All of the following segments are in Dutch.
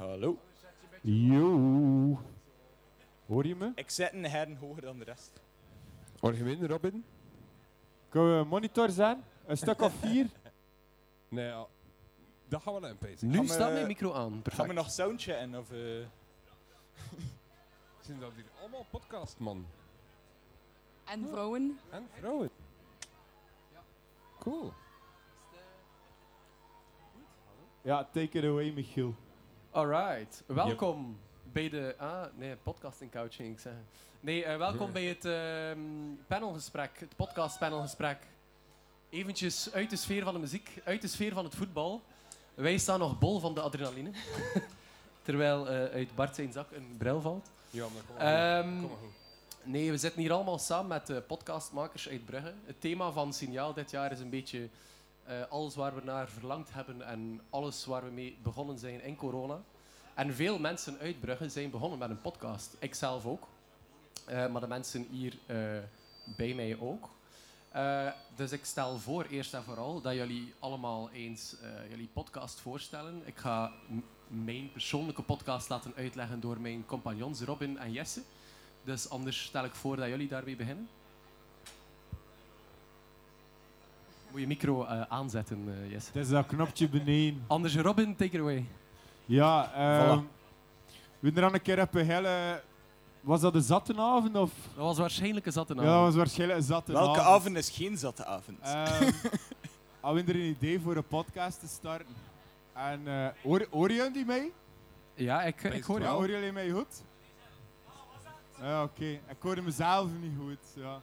Hallo. Yo. Hoor je me? Ik zet een herren hoger dan de rest. Hoor je Robin? Kunnen we monitor zijn? Een stuk of vier? Nee, ja. dat gaan we naar een PC. Nu staat mijn micro aan. Gaan we nog soundchecken? Of, eh, Zijn dat hier allemaal podcast, man? En vrouwen. En vrouwen. Cool. Ja, take it away, Michiel. Alright. Welkom bij de... Ah, nee, podcasting couch ging ik zeggen. Nee, eh, welkom bij het ehm, panelgesprek, het podcast panelgesprek. Eventjes uit de sfeer van de muziek, uit de sfeer van het voetbal. Wij staan nog bol van de adrenaline. Terwijl eh, uit Bart zijn zak een bril valt. Ja, maar kom Ehm, Kom maar goed. Nee, we zitten hier allemaal samen met de podcastmakers uit Brugge. Het thema van Signaal dit jaar is een beetje eh, alles waar we naar verlangd hebben en alles waar we mee begonnen zijn in corona. En veel mensen uit Brugge zijn begonnen met een podcast. Ik zelf ook. Eh, maar de mensen hier eh, bij mij ook. Dus ik stel voor, eerst en vooral, dat jullie allemaal eens jullie podcast voorstellen. Ik ga mijn persoonlijke podcast laten uitleggen door mijn compagnons Robin en Jesse. Dus anders stel ik voor dat jullie daarmee beginnen. Moet je micro eh, aanzetten, eh, Jesse. Het is dat knopje beneden. Anders Robin, take it away. Ja, ehm Voilà. we er aan een keer hebben hele... Was dat een zattenavond of? Dat was waarschijnlijk een zatte naam. Ja, dat was waarschijnlijk een zattenavond. welke avond is geen zatte avond? Ehm hadden we er een idee voor een podcast te starten. En eh hoor, hoor je die mee? Ja, ik, ik hoor Ja, jou. horen jullie mij goed? Ja, oké. Ik hoorde mezelf niet goed. Ja.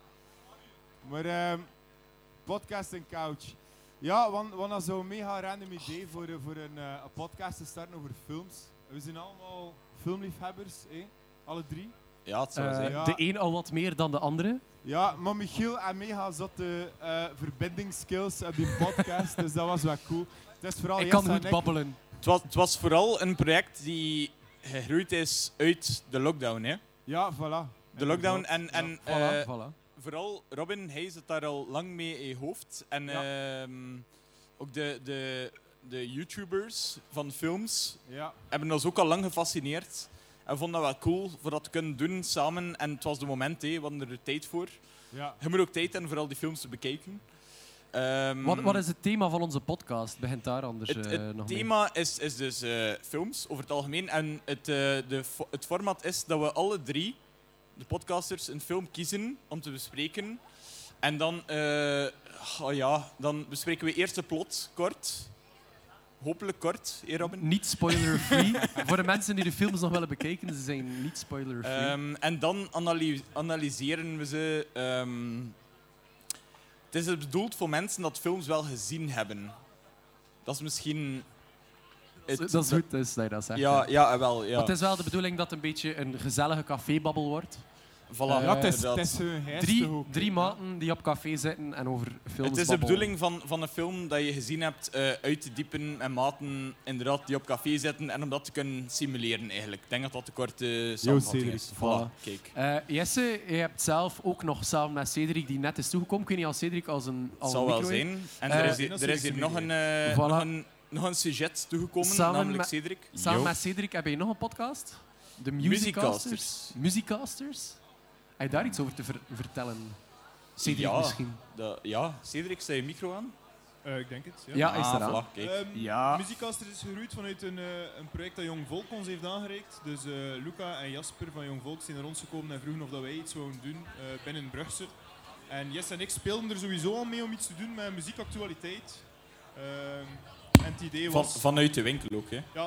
Maar ehm podcast en couch. Ja, want, want dat zou een mega random idee voor, eh, voor een, eh, een podcast te starten over films. We zijn allemaal filmliefhebbers, eh? alle drie. ja, het zou Eh, zijn. Ja. De een al wat meer dan de andere. Ja, maar Michiel en mega zotte eh verbindingsskills op die podcast, dus dat was wel cool. Het is vooral ik kan goed babbelen. Het, was, het was vooral een project die gegroeid is uit de lockdown. Hè? Ja, voilà. De lockdown en, Ja. en Voilà, voilà. Vooral Robin, hij zit daar al lang mee in je hoofd. En Ja. ehm, ook de, de, de YouTubers van films Ja, hebben ons ook al lang gefascineerd. En vonden dat wel cool voor dat te kunnen doen samen. En het was de moment, hè, we hadden er de tijd voor. ja. Je moet ook tijd hebben voor al die films te bekijken. Ehm, Wat, wat is het thema van onze podcast? Begint daar anders het, eh, het nog mee. thema is, is dus eh, films over het algemeen. En het, eh, de, het format is dat we alle drie, de podcasters, een film kiezen om te bespreken. En dan, eh, oh ja, dan bespreken we eerst de plot kort. Hopelijk kort, hè Robin? Niet spoiler-free. Voor de mensen die de films nog willen bekijken, ze zijn niet spoiler-free. Ehm, en dan analy- analyseren we ze. ehm, het is bedoeld voor mensen dat films wel gezien hebben. Dat is misschien. Het- dat is goed, dus dat je dat zegt. Ja, ja, wel. Ja. Maar Het is wel de bedoeling dat het een beetje een gezellige cafébabbel wordt. Voilà, Eh, ja, het is, het is hun heiste Drie, ook, drie maten die op café zitten en over films Het is de babbelen. bedoeling van, van een film dat je gezien hebt eh, uit te diepen en maten inderdaad die op café zitten en om dat te kunnen simuleren eigenlijk. Ik denk dat dat de korte samenvatting is. Voilà. Voilà, kijk. Eh, Jesse, je hebt zelf ook nog samen met Cedric, die net is toegekomen. Ik weet niet als Cedric als een, Het als zal een wel zijn. En Eh, er is hier, er is hier nog een, eh, Voilà. nog een, nog een sujet toegekomen, Samen namelijk met- Cedric. Samen Yo. met Cedric heb je nog een podcast? De Musicasters. Musicasters. Musicasters? Heb je daar iets over te ver- vertellen? Cedric Ja. misschien. Dat- ja, Cedric, sta je micro aan? Eh, ik denk het. Ja. Ja, hij is Ah, eraan. voilà, kijk. Ehm, Ja. Muziekcasters is gegroeid vanuit een, eh, een project dat Jong Volk ons heeft aangereikt. Dus eh, Luca en Jasper van Jong Volk zijn naar ons gekomen en vroegen of dat wij iets zouden doen eh, binnen Brugse. En Jess en ik speelden er sowieso al mee om iets te doen met muziekactualiteit. En het idee Van, was... vanuit de winkel ook, hè. ja,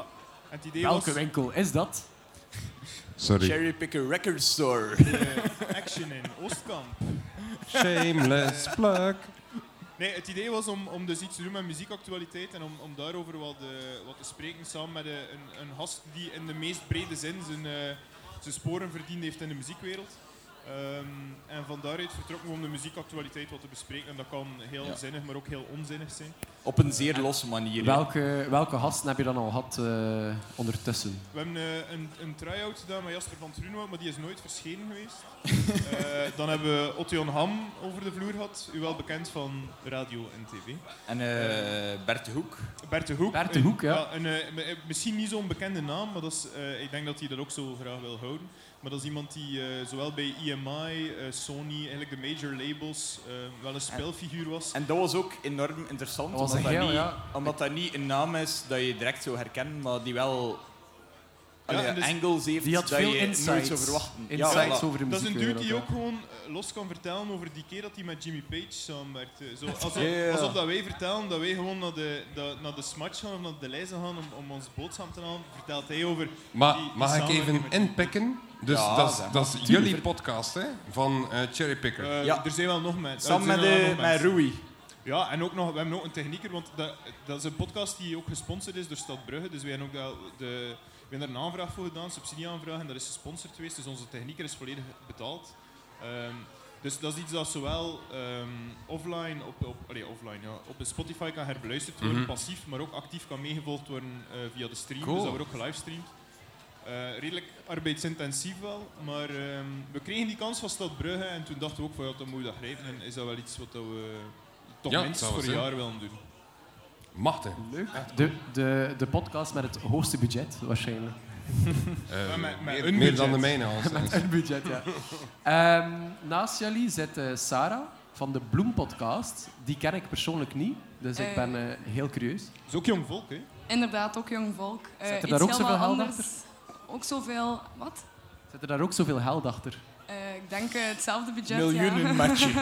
en het idee Welke was winkel is dat? Sorry. Cherry Picker Record Store. eh, Action in Oostkamp. Shameless plug. Nee, het idee was om, om dus iets te doen met muziekactualiteit en om, om daarover wat, eh, wat te spreken samen met eh, een, een gast die in de meest brede zin zijn, eh, zijn sporen verdiend heeft in de muziekwereld. Ehm, en van daaruit vertrokken we om de muziekactualiteit wat te bespreken. En dat kan heel Ja. zinnig, maar ook heel onzinnig zijn. Op een zeer losse manier. Welke, welke gasten heb je dan al gehad eh, ondertussen? We hebben eh, een, een try-out gedaan met Jasper van Truno, maar die is nooit verschenen geweest. Eh, dan hebben we Otto Ham over de vloer gehad, u wel bekend van radio en tv. En eh Bert de Hoek. Bert de Hoek. Bert de een- Hoek, ja. een, misschien niet zo'n bekende naam, maar dat is, eh, ik denk dat hij dat ook zo graag wil houden. Maar dat is iemand die eh, zowel bij EMI, eh, Sony, eigenlijk de major labels, eh, wel een speelfiguur was. En dat was ook enorm interessant, Dat was omdat, dat heel, niet, ja. omdat dat niet een naam is dat je direct zou herkennen, maar die wel allee, en dus- angles heeft Die had dat veel je nooit insights. zou verwachten. Insights voilà. over de Dat is muziek. een dude die ook gewoon eh, los kan vertellen over die keer dat hij met Jimmy Page samenwerkte. Zo, alsof, Ja, ja, ja. alsof dat wij vertellen dat wij gewoon naar de, naar de smatch gaan of naar de lijzen gaan om, om ons boodschap te halen, vertelt hij over... Maar die- die mag ik even inpikken? Dus Ja, dat, is, zeg dat is jullie podcast, hè? Van eh Cherrypicker. Eh, Ja. Er zijn wel nog mensen. Samen met, de, met Rui. Ja, en ook nog, we hebben ook een technieker, want dat, dat is een podcast die ook gesponsord is door Stad Brugge. Dus wij hebben ook dat, de, we hebben daar een aanvraag voor gedaan, subsidieaanvraag, en dat is gesponsord geweest. Dus onze technieker is volledig betaald. Ehm, dus dat is iets dat zowel ehm, offline, op, op, allee, offline ja, op Spotify kan herbeluisterd worden, Mhm. passief, maar ook actief kan meegevolgd worden eh, via de stream. Cool. Dus dat wordt ook gelivestreamd. Eh, redelijk arbeidsintensief wel, maar ehm, we kregen die kans van Stad Brugge en toen dachten we ook van ja, dan moet je dat grijpen en is dat wel iets wat we toch Ja, minstens voor een jaar willen doen. Machtig. Leuk. De, de, de podcast met het hoogste budget, waarschijnlijk. Eh, Maar met- met meer, een meer budget. dan de mijne. Als, Met een budget, ja. Ehm, naast jullie zit eh, Sarah van de Bloem Podcast. Die ken ik persoonlijk niet, dus ik Eh. ben eh, heel curieus. Dat is ook jong volk, hè? Inderdaad, ook jong volk. Zit er daar ook zoveel geld anders. Ook zoveel... Wat? Zit er daar ook zoveel geld achter? Eh, ik denk hetzelfde budget, Miljoenen ja. matchen.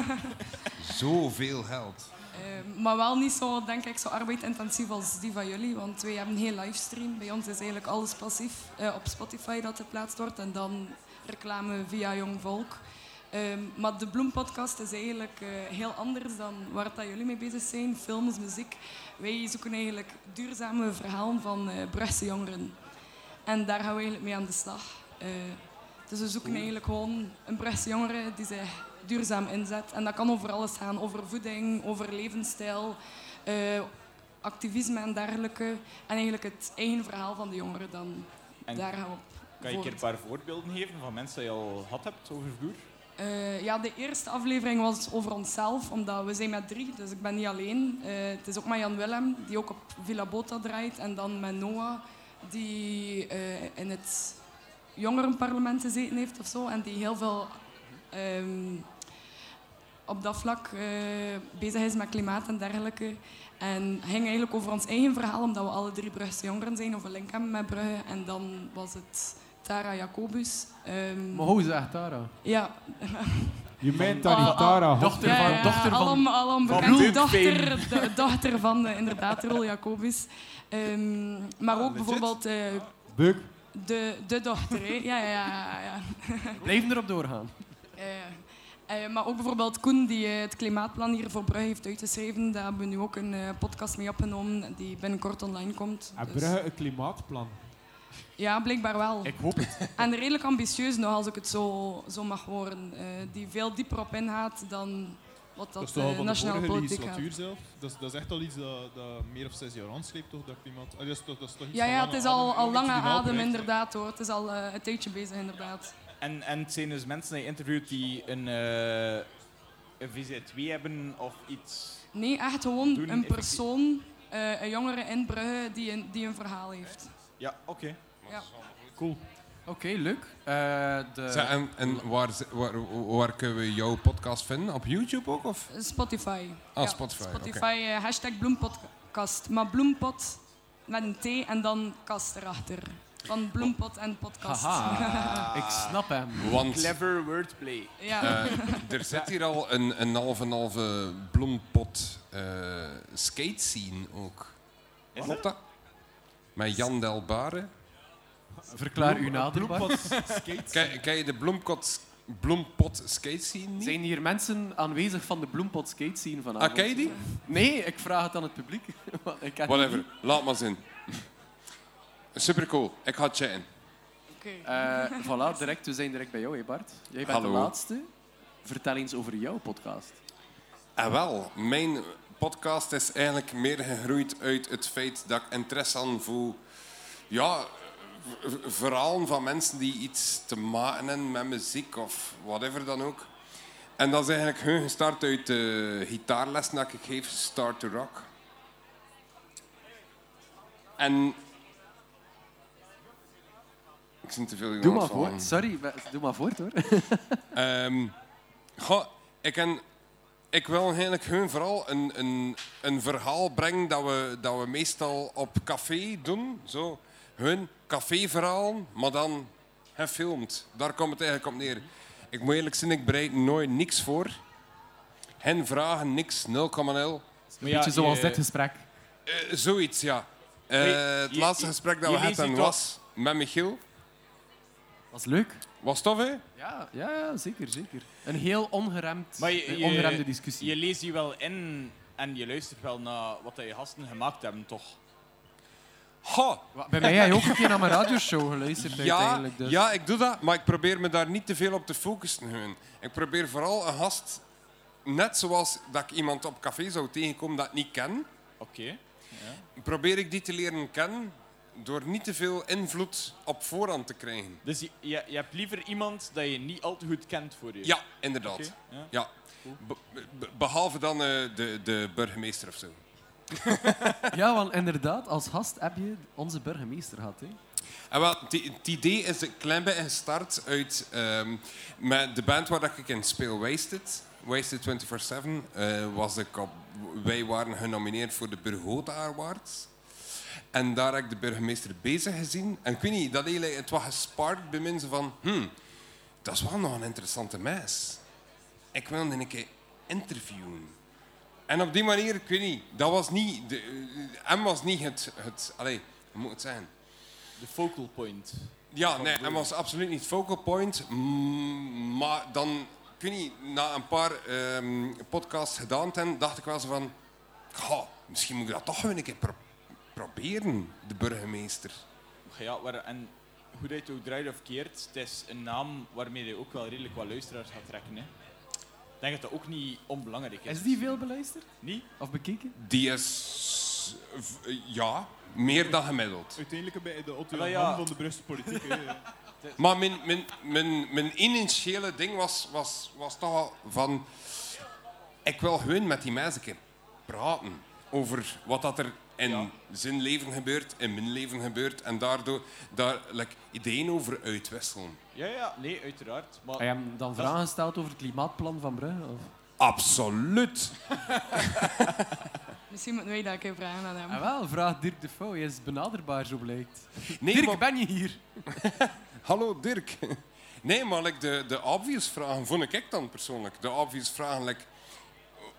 Zoveel geld. Eh, maar wel niet zo, denk ik, zo arbeidintensief als die van jullie. Want wij hebben geen livestream. Bij ons is eigenlijk alles passief eh, op Spotify dat geplaatst wordt. En dan reclame via Jong Volk. Ehm, maar de Bloem-podcast is eigenlijk eh, heel anders dan waar dat jullie mee bezig zijn. Films, muziek. Wij zoeken eigenlijk duurzame verhalen van eh Brugse jongeren. En daar gaan we eigenlijk mee aan de slag. Dus we zoeken eigenlijk gewoon een Brugse jongere die zich duurzaam inzet. En dat kan over alles gaan. Over voeding, over levensstijl, eh, activisme en dergelijke. En eigenlijk het eigen verhaal van de jongeren dan. En daar gaan we op Kan je een keer een paar voorbeelden geven van mensen die je al gehad hebt over vloer? Eh, ja, de eerste aflevering was over onszelf, omdat we zijn met drie, dus ik ben niet alleen. Eh, het is ook met Jan Willem, die ook op Villa Bota draait. En dan met Noah, die in het jongerenparlement gezeten heeft of zo. En die heel veel ehm, op dat vlak eh, bezig is met klimaat en dergelijke. En het ging eigenlijk over ons eigen verhaal, omdat we alle drie Brugse jongeren zijn, of een link hebben met Brugge. En dan was het Tara Jacobus. Ehm, Maar hoe zegt Tara? ja, Je meent dat niet, Tara. dochter ja, van- ja, dochter van- alom, alom van bekend. Dochter, de dochter van eh, inderdaad Rol Jacobus. Ehm, maar ook bijvoorbeeld eh, Buk. de, de dochter. Hè. Ja, ja, ja. ja. Blijven erop doorgaan. Eh, eh, maar ook bijvoorbeeld Koen, die eh, het klimaatplan hier voor Brugge heeft uitgeschreven. Daar hebben we nu ook een eh, podcast mee opgenomen, die binnenkort online komt. En Dus- Brugge een klimaatplan. ja, blijkbaar wel. Ik hoop het. En redelijk ambitieus nog, als ik het zo, zo mag horen. Eh, die veel dieper op ingaat dan wat Dat is dat, toch al van de nationale vorige politiek gaat. zelf. Dat is, dat is echt al iets dat, dat meer of zes jaar aansleept, toch, dat klimaat. Ah, dat is toch, dat is toch iets Ja, ja, het is al, al lange adem inderdaad hoor. Het is al eh, een tijdje bezig inderdaad. En, en het zijn dus mensen die je interviewt die een, eh een VZ2 hebben of iets. Nee, echt gewoon Doen een persoon, eh, een jongere in Brugge die een, die een verhaal heeft. Ja, oké. Ja. Cool. Oké, leuk. Eh, de... En en waar, waar, waar kunnen we jouw podcast vinden? Op YouTube ook? Of? Spotify. Ah, Spotify, Spotify, eh, hashtag bloempodcast. Maar bloempot met een T en dan kast erachter. Van bloempot en podcast. Haha, ik snap hem. Want Clever wordplay. ja. eh, er zit hier al een, een halve en halve bloempot eh skate scene ook. Is Klopt dat? Met Jan Del Bare. Verklaar u naderbaar. Ken, ken je de bloempot, bloempot skate scene niet? Zijn hier mensen aanwezig van de Bloempot skate scene vanavond? Ah, ken je die? Nee, ik vraag het aan het publiek. ik Whatever, laat maar zien. Super cool, ik ga chatten. Oké. Eh, voilà, direct, we zijn direct bij jou, hè Bart. Jij bent Hallo. de laatste. Vertel eens over jouw podcast. En wel, mijn podcast is eigenlijk meer gegroeid uit het feit dat ik interesse aan voel. Ja, verhalen van mensen die iets te maken hebben met muziek of whatever dan ook. En dat is eigenlijk gewoon gestart uit de gitaarlessen dat ik geef, Start to Rock. En... Ik zie te veel Doe maar voort. Sorry, doe maar voort hoor. Ehm, goh, ik, ken, ik wil eigenlijk gewoon vooral een, een, een verhaal brengen dat we, dat we meestal op café doen. Zo. Hun caféverhaal, maar dan gefilmd. Daar komt het eigenlijk op neer. Ik moet eerlijk zijn, ik bereid nooit niks voor. Hen vragen niks, 0,0. Een beetje zoals dit gesprek. Eh, zoiets, ja. Eh, het je- laatste je- gesprek dat je we hadden was met Michiel. Is leuk. Was tof, hè? Ja, ja, ja, zeker, zeker. Een heel ongeremd, Maar je, je- ongeremde discussie. Je leest die wel in en je luistert wel naar wat je gasten gemaakt hebben, toch? Ha! Bij mij heb je ook een keer naar mijn radioshow geluisterd Ja, uiteindelijk. Dus. ja, ik doe dat, maar ik probeer me daar niet te veel op te focussen. gewoon. Ik probeer vooral een gast, net zoals dat ik iemand op café zou tegenkomen dat ik niet ken, Oké. probeer ik die te leren kennen door niet te veel invloed op voorhand te krijgen. Dus je, je, je hebt liever iemand dat je niet al te goed kent voor je? Ja, inderdaad. Ja. Ja. Be- be- behalve dan eh, de, de burgemeester of zo. Ja, want inderdaad, als gast heb je onze burgemeester gehad. Hè? En wel, het idee is een klein beetje gestart uit ehm, met de band waar dat ik in speel, Wasted. Wasted 24-7. eh, was ik op, wij waren genomineerd voor de Burgota Awards. En daar heb ik de burgemeester bezig gezien. En ik weet niet, dat hele, het was gesparkt bij mensen van... Hmm, dat is wel nog een interessante meis. Ik wil hem een keer interviewen. En op die manier, ik weet niet, dat was niet... De, eh, M was niet het... het allee, hoe moet het zeggen? De focal point. Ja, nee, hij was absoluut niet focal point. Mm, Maar dan, ik weet niet, na een paar ehm, podcasts gedaan te hebben, dacht ik wel zo van... "Goh, misschien moet ik dat toch wel een keer pro- proberen, de burgemeester. Ja, waar, en hoe dat je ook draait of keert, het is een naam waarmee je ook wel redelijk wat luisteraars gaat trekken. Hè. Ik denk dat dat ook niet onbelangrijk is. Is die veel beluisterd Niet? of bekeken? Die is, ja, meer dan gemiddeld. Uiteindelijk bij de Otto Ah, ja. van de Brusselse politiek. Maar mijn, mijn, mijn, mijn initiële ding was, was, was toch wel van... Ik wil gewoon met die mensen praten over wat dat er in Ja. zijn leven gebeurt, in mijn leven gebeurt. En daardoor daar like, ideeën over uitwisselen. Ja, ja, nee, uiteraard. Maar Heb je hem dan vragen gesteld over het klimaatplan van Brugge? Of? Absoluut. Misschien moeten wij dat een keer vragen aan hem. Ah, wel, vraag Dirk de Vouw. Hij is benaderbaar, zo blijkt. Nee, Dirk, maar- ben je hier? Hallo Dirk. Nee, maar like, de, de obvious vragen vond ik dan persoonlijk. De obvious vragen, like,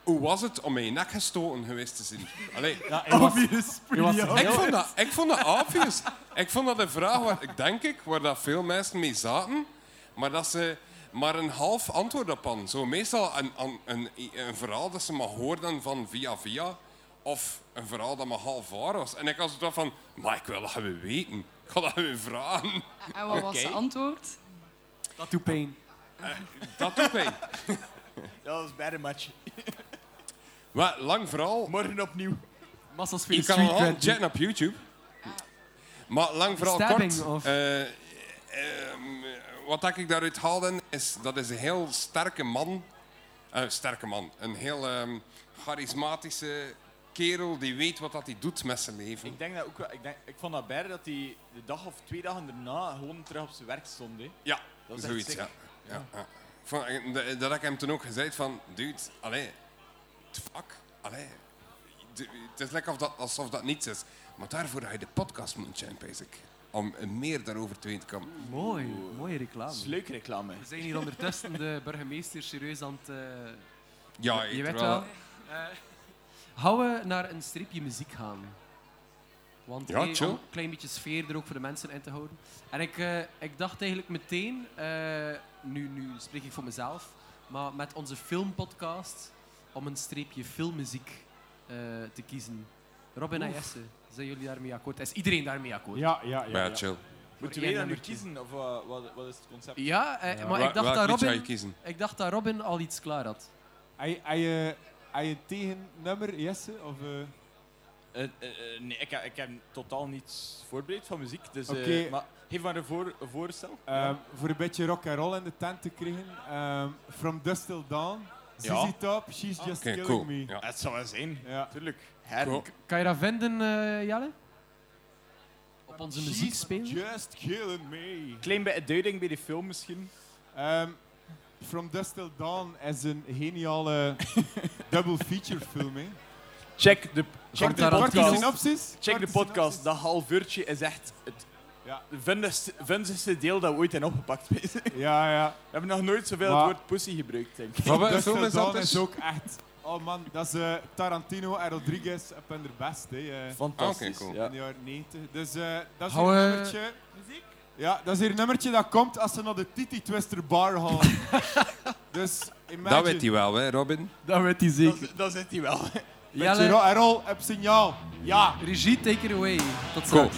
hoe was het om in je nek gestoten geweest te zijn? Allee, ja, hij was, Obvious. hij was Ik vond, dat, ik vond dat obvious. Ik vond dat een vraag waar, ik denk ik, waar dat veel mensen mee zaten, maar dat ze maar een half antwoord op hadden. Zo meestal een, een, een, een verhaal dat ze maar hoorden van via via, of een verhaal dat maar half waar was. En ik was zo van, maar ik wil dat we weten. Ik ga dat weer vragen. En wat was de antwoord? Dat doet pijn. Dat doet mij. dat was bij de match. Maar lang verhaal. Morgen opnieuw. Massas Je kan al checken op YouTube. Maar lang verhaal Stabbing, kort. of- eh, ehm, wat dat ik daaruit haalde, is dat is een heel sterke man. Eh, sterke man. Een heel ehm, charismatische kerel die weet wat dat hij doet met zijn leven. Ik denk dat ook wel, ik, denk, ik vond dat bij dat hij de dag of twee dagen daarna gewoon terug op zijn werk stond. Hè. Ja, Dat zoiets, ja. ja, dat- Dat heb ik hem toen ook gezegd van, dude, allee, fuck, allee. Het is lekker of dat, alsof dat niets is. Maar daarvoor ga je de podcast moeten checken, basic. Om meer daarover te weten te komen. Mooi, mooie reclame. Dat is leuk reclame. We zijn hier ondertussen de burgemeester serieus aan het... eh, Ja, je ik weet wel. Eh, gaan we naar een stripje muziek gaan? Want Ja, hey, om een klein beetje sfeer er ook voor de mensen in te houden. En ik, eh, ik dacht eigenlijk meteen, eh, nu, nu spreek ik voor mezelf, maar met onze filmpodcast, om een streepje filmmuziek eh, te kiezen. Robin en Jesse, zijn jullie daarmee akkoord? Is iedereen daarmee akkoord? Ja, ja, ja. Ja, chill. Moeten één wij dat nu kiezen? Of wat, wat, wat is het concept? Ja, eh, Ja. maar ik dacht, dat Robin, ik dacht dat Robin al iets klaar had. Hij, eh, je een tegennummer, Jesse? Of, eh? Eh, eh, eh, nee, ik, heb- ik heb totaal niets voorbereid van muziek. Dus, eh, Oké. maar geef maar een, voor, een voorstel. Ehm, voor een beetje rock and roll in de tent te krijgen. ehm, From Dust Till Dawn. Ja. ZZ Top, She's Just Killing cool. Me. Ja. Het zou wel zijn, Ja. tuurlijk. Kan je dat vinden, eh, Jelle? Op onze She's muziek spelen? Just Killing Me. Klein beetje duiding bij de film misschien. Ehm, From Dust Till Dawn is een geniale double feature film. Hè. Check de, check de podcast. synopsis. Check de podcast. synopsis. Dat half uurtje is echt het Ja. vundigste, vundigste deel dat we ooit hebben opgepakt. We Ja, ja. hebben nog nooit zoveel Maar- het woord pussy gebruikt, denk ik. Is dat Dawn dus? is ook echt... Oh man, dat is eh, Tarantino en Rodriguez op hun best. Hè, eh, Fantastisch. Cool. ja. in de jaren 90. Dus eh, dat is Hou, hier een nummertje. Ja, dat is hier een nummertje dat komt als ze naar de Titi Twister bar gaan. dus imagine. Dat weet hij wel, hè, Robin. Dat weet hij Dat, dat zit hij wel. Jelle, op signaal. Ja. regie, take it away. Tot Cool.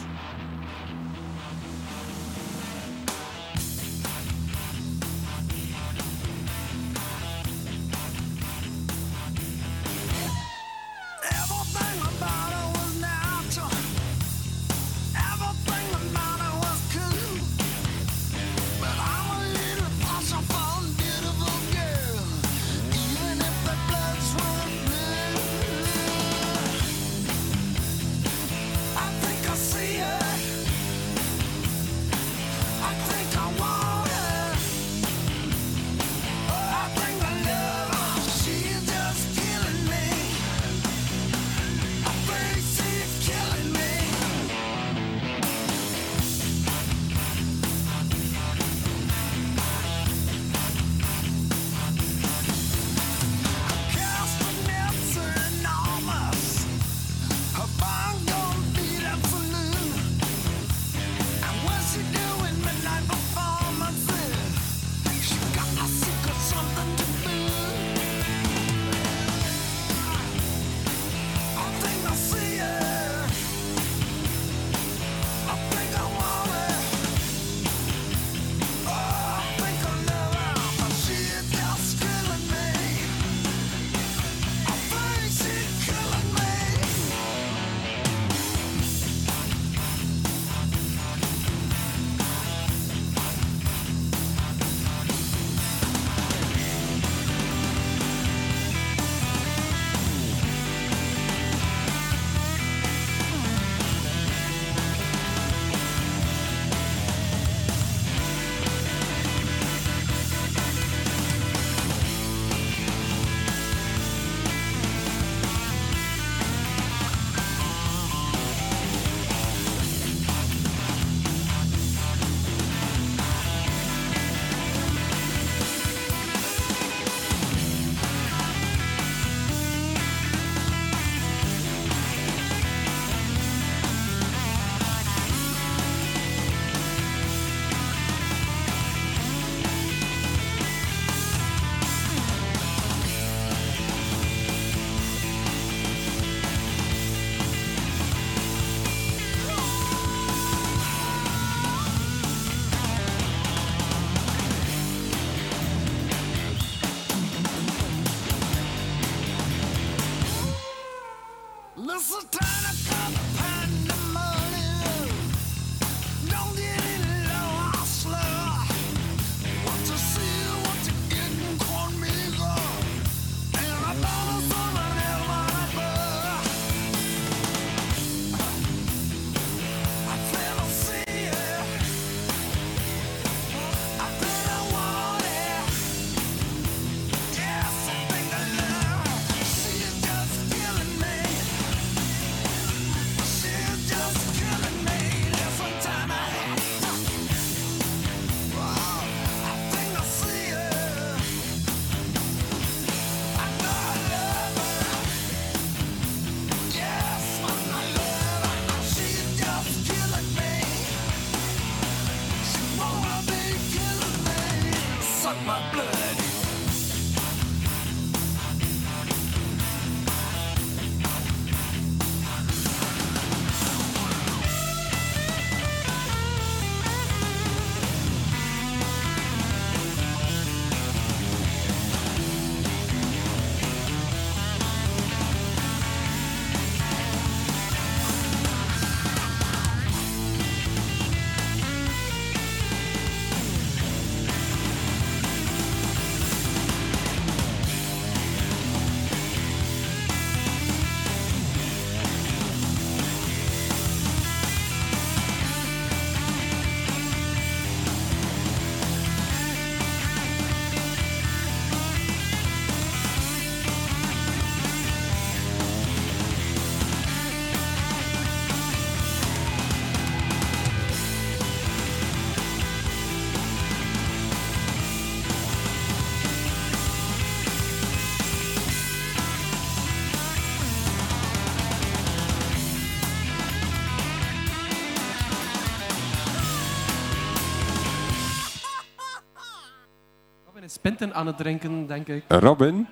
Spinten aan het drinken, denk ik. Robin?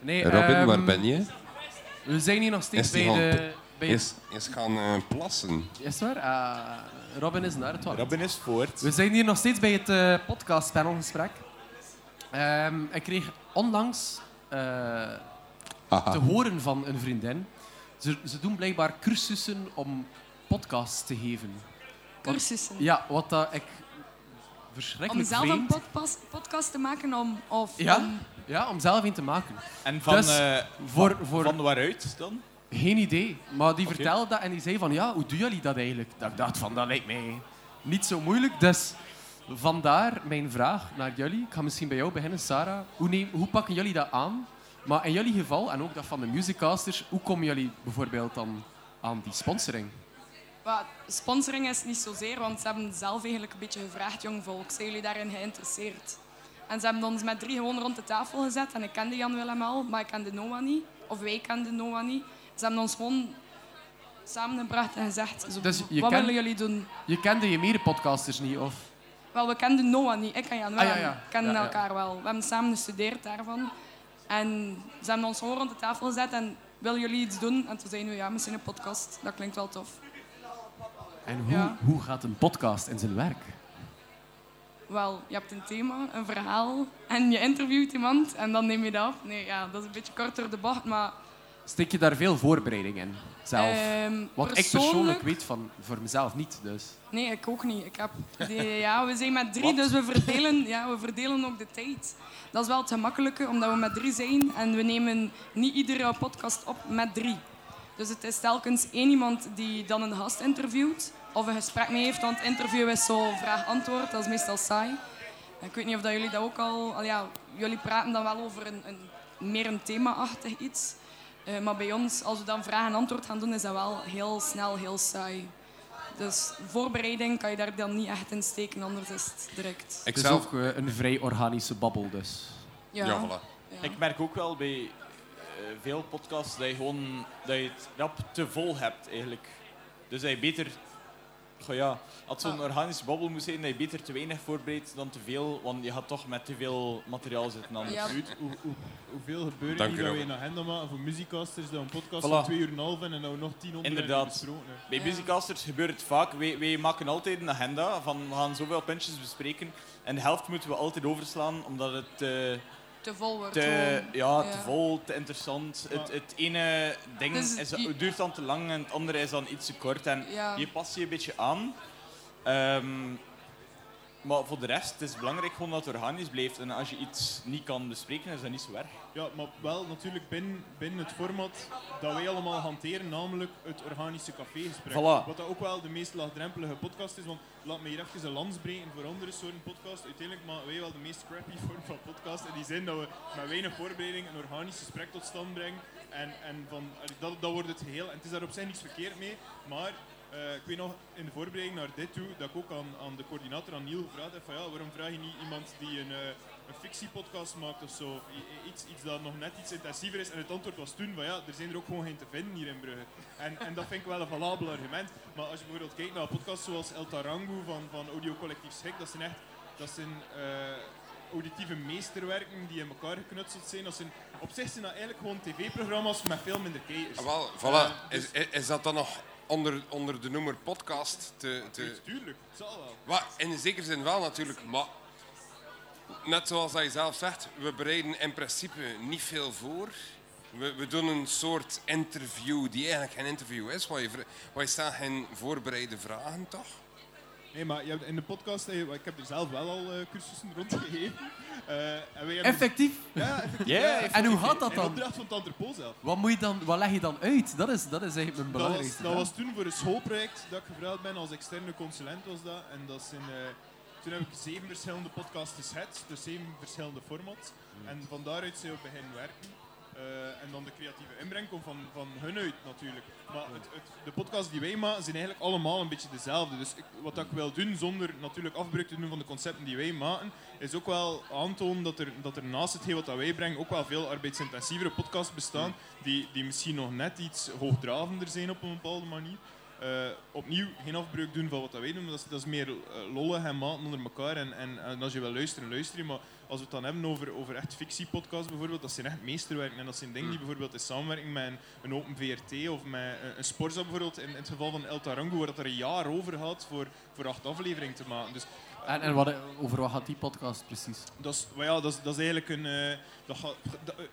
Nee, Robin, ehm, waar ben je? We zijn hier nog steeds bij de... Bij het- Is, is gaan eh, plassen. Is waar? Ah, Robin is naar het toilet. Robin is voort. We zijn hier nog steeds bij het eh podcastpanelgesprek. Ehm ik kreeg onlangs eh, te horen van een vriendin. Ze, ze doen blijkbaar cursussen om podcasts te geven. Cursussen. Ja, wat dat ik Om zelf een podpas- podcast te maken om, of Ja? om- Ja, om zelf een te maken. En van, Dus, eh, Voor, van, voor van waaruit dan? Geen idee. Maar die vertelde dat en die zei van ja, hoe doen jullie dat eigenlijk? Dat ik dacht van dat lijkt mij niet zo moeilijk. Dus vandaar mijn vraag naar jullie. Ik ga misschien bij jou beginnen, Sarah. Hoe, neem, hoe pakken jullie dat aan? Maar in jullie geval, en ook dat van de musicasters, hoe komen jullie bijvoorbeeld dan aan die sponsoring? Maar sponsoring is niet zozeer, want ze hebben zelf eigenlijk een beetje gevraagd, jong volk, zijn jullie daarin geïnteresseerd? En ze hebben ons met drie gewoon rond de tafel gezet en ik kende Jan Willem al, maar ik kende Noah niet. Of wij kenden Noah niet. Ze hebben ons gewoon samengebracht en gezegd, zo, Dus wat ken- willen jullie doen? Je kende je medepodcasters niet, of? Wel, we kenden Noah niet. Ik en Jan Willem Ah, ja, ja. kenden ja. elkaar wel. We hebben samen gestudeerd daarvan. En ze hebben ons gewoon rond de tafel gezet en willen jullie iets doen? En toen zeiden we, ja, misschien een podcast. Dat klinkt wel tof. En hoe, Ja. hoe gaat een podcast in zijn werk? Wel, je hebt een thema, een verhaal en je interviewt iemand en dan neem je dat op. Nee, ja, dat is een beetje kort door de bocht, maar... Steek je daar veel voorbereiding in, zelf? ehm, Wat ik persoonlijk weet van voor mezelf niet, dus. Nee, ik ook niet. Ik heb die, ja, we zijn met drie, dus we verdelen, ja, we verdelen ook de tijd. Dat is wel het gemakkelijke, omdat we met drie zijn en we nemen niet iedere podcast op met drie. Dus het is telkens één iemand die dan een gast interviewt of een gesprek mee heeft, want interview is zo vraag-antwoord, dat is meestal saai. Ik weet niet of dat jullie dat ook al... al ja, jullie praten dan wel over een, een, meer een thema-achtig iets. Eh, maar bij ons, als we dan vraag en antwoord gaan doen, is dat wel heel snel heel saai. Dus voorbereiding kan je daar dan niet echt in steken, anders is het direct. Ik Het is zelf... ook eh, een vrij organische babbel, dus. Ja, Ja, voilà. ja. Ik merk ook wel bij veel podcasts dat je gewoon dat je het rap te vol hebt eigenlijk. Dus dat je beter, goh ja, als het zo'n Ah. organische babbel moet zijn, dat je beter te weinig voorbereidt dan te veel, want je gaat toch met te veel materiaal zitten anders. Ja. Absoluut. Hoe, hoe, hoeveel gebeurt er Dank u, dat we een agenda maken voor muziekcasters, dat een podcast Voilà. van twee uur en een half en dan we nog tien onderwerpen Inderdaad. besproken hebben. Bij Ja. Musicasters gebeurt het vaak. Wij, wij maken altijd een agenda van we gaan zoveel puntjes bespreken. En de helft moeten we altijd overslaan, omdat het eh, Te vol wordt. te, ja, te vol, te interessant. Het, het ene ding Dus is, je- duurt dan te lang en het andere is dan iets te kort. En Ja. je past je een beetje aan. Ehm, maar voor de rest het is het belangrijk gewoon dat het organisch blijft. En als je iets niet kan bespreken, is dat niet zo erg. Ja, maar wel natuurlijk binnen, binnen het format dat wij allemaal hanteren, namelijk het organische cafégesprek. Voilà. Wat dat ook wel de meest laagdrempelige podcast is, want laat me hier even een lans breken voor andere soorten podcast. Uiteindelijk maken wij wel de meest crappy vorm van podcast, in die zin dat we met weinig voorbereiding een organisch gesprek tot stand brengen. En, en van, dat, dat wordt het geheel. En het is daar op zich niets verkeerd mee, maar eh, ik weet nog in de voorbereiding naar dit toe dat ik ook aan, aan de coördinator, aan Niel, gevraagd heb van ja, waarom vraag je niet iemand die een, eh, een fictiepodcast maakt of zo, i- iets, iets dat nog net iets intensiever is. En het antwoord was toen van ja, er zijn er ook gewoon geen te vinden hier in Brugge. En, en dat vind ik wel een valabel argument. Maar als je bijvoorbeeld kijkt naar podcasts zoals El Tarango van, van Audio Collectief Schik, dat zijn echt dat zijn, eh, auditieve meesterwerken die in elkaar geknutseld zijn. Dat zijn, op zich zijn dat eigenlijk gewoon tv-programma's met veel minder kijkers. Ah, wel, Eh, voilà. dus- is- is dat dan nog onder, onder de noemer podcast te... te... Tuurlijk, het zal wel. Wat, in zekere zin wel natuurlijk, maar net zoals je zelf zegt, we bereiden in principe niet veel voor. We, we doen een soort interview die eigenlijk geen interview is, waar je, vra- waar je stelt geen voorbereide vragen, toch? Nee, maar je hebt in de podcast, ik heb er zelf wel al eh, cursussen rondgegeven. Eh, Effectief? Ja, effectief. Ja, En hoe gaat dat In dan? opdracht van het entrepot zelf. Wat, moet je dan, wat leg je dan uit? Dat is, dat is eigenlijk mijn Dat was, belangrijkste dat was toen voor een schoolproject dat ik gevraagd ben als externe consulent was dat. En dat eh, toen heb ik zeven verschillende podcasts geschetst, dus zeven verschillende formats. En van daaruit zijn we beginnen werken. Eh, en dan de creatieve inbreng komt van, van hun uit natuurlijk. Maar het, het, de podcasts die wij maken zijn eigenlijk allemaal een beetje dezelfde. Dus wat ik wil doen, zonder natuurlijk afbreuk te doen van de concepten die wij maken, is ook wel aantonen dat er, dat er naast hetgeen wat dat wij brengen ook wel veel arbeidsintensievere podcasts bestaan, die, die misschien nog net iets hoogdravender zijn op een bepaalde manier. eh, opnieuw geen afbreuk doen van wat wij doen. maar Dat is, dat is meer eh, lollig en maten onder elkaar. En, en, en als je wil luisteren, luister je. Maar als we het dan hebben over, over echt fictiepodcasts bijvoorbeeld, dat zijn echt meesterwerken. En dat zijn dingen die bijvoorbeeld in samenwerking met een, een open VRT of met een, een bijvoorbeeld, in, in het geval van El Tarango, waar dat er een jaar over gaat voor, voor acht afleveringen te maken. Dus En, en wat, over wat gaat die podcast precies? dat is, ja, dat is, dat is eigenlijk een. eh, dat gaat, dat, eh,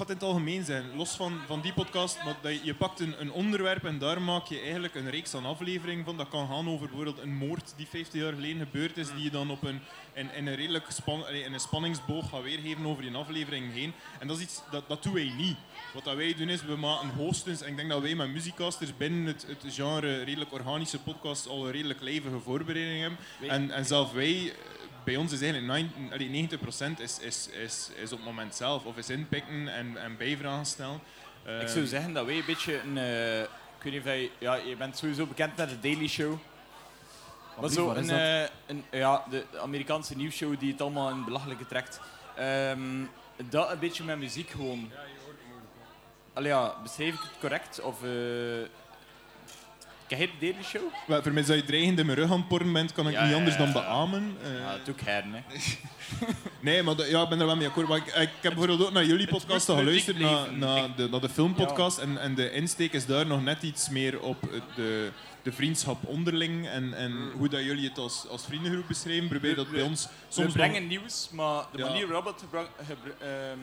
ga het in het algemeen zijn, los van, van die podcast, maar dat je, je pakt een, een onderwerp en daar maak je eigenlijk een reeks aan afleveringen van. Dat kan gaan over bijvoorbeeld een moord die 50 jaar geleden gebeurd is, die je dan op een, in, in een redelijk span, in een spanningsboog gaat weergeven over die aflevering heen. En dat is iets, dat, dat doen wij niet. Wat dat wij doen is, we maken hoogstens, en ik denk dat wij met muziekcasters binnen het, het genre redelijk organische podcast al een redelijk levige voorbereiding hebben. En, en zelf wij, bij ons is eigenlijk nine- allee, 90% is, is, is, is op het moment zelf. Of is inpikken en, en bijvragen stellen. Ik zou zeggen dat wij een beetje een... eh, ik weet niet of. Ja, je bent sowieso bekend met de Daily Show. Maar zo wat is een, dat? eh, een, ja, de Amerikaanse nieuwsshow die het allemaal in het belachelijke trekt. Ehm, dat een beetje met muziek gewoon. Allee, ja, beschrijf ik het correct? Of... eh Ken je de Show? voor mij dat je dreigend in mijn rug aan porren bent, kan ik Ja, niet ja, anders dan beamen. Eh, Ja, dat doe ik heren, hè. Nee, maar ja, ik ben er wel mee akkoord. Maar ik, ik heb bijvoorbeeld ook naar jullie podcast geluisterd, naar, de, naar de filmpodcast. En, en de insteek is daar nog net iets meer op de, de vriendschap onderling. En, en hoe dat jullie het als, als vriendengroep beschrijven. Probeer dat bij ons We soms brengen nieuws, maar de Ja. manier waarop het gebra- gebra- ehm,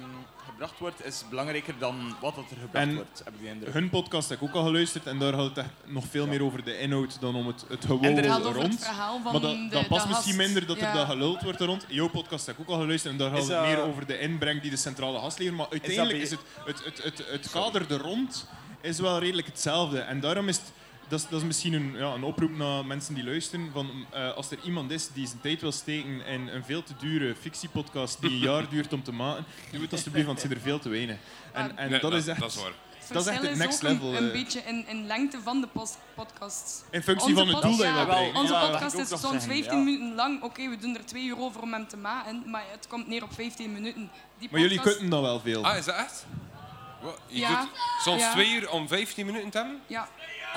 gebracht wordt is belangrijker dan wat dat er gebracht En wordt, heb ik de indruk. nog- hun podcast heb ik ook al geluisterd. En daar gaat het echt nog veel meer over de inhoud dan om het, het gewoon En Het gaat over het rond. verhaal van Maar dat, de, dat past de misschien minder dat Ja. er dat geluld wordt er rond. Jouw podcast heb ik ook al geluisterd en daar gaat het meer over de inbreng die de centrale gast levert. Maar uiteindelijk is het, het, het, het, het kader er rond is wel redelijk hetzelfde. En daarom is het, dat is, dat is misschien een, ja, een oproep naar mensen die luisteren. Van, eh, als er iemand is die zijn tijd wil steken in een veel te dure fictiepodcast die een jaar duurt om te maken, doe het alsjeblieft, want het zijn er veel te weinig. En, en Nee, dat is echt... Dat is waar. Dat is echt het next een- level, Een, eh. beetje in, in lengte van de podcast. In functie Onze van het doel dat je wel. Onze podcast is soms zeggen, 15 ja. minuten lang. Oké, we doen er 2 euro voor om hem te maken, maar het komt neer op 15 minuten. Die Maar jullie kunnen dat wel veel. Ah, is dat echt? Wat? Je Ja. doet soms Ja. twee uur om 15 minuten te hebben? Ja.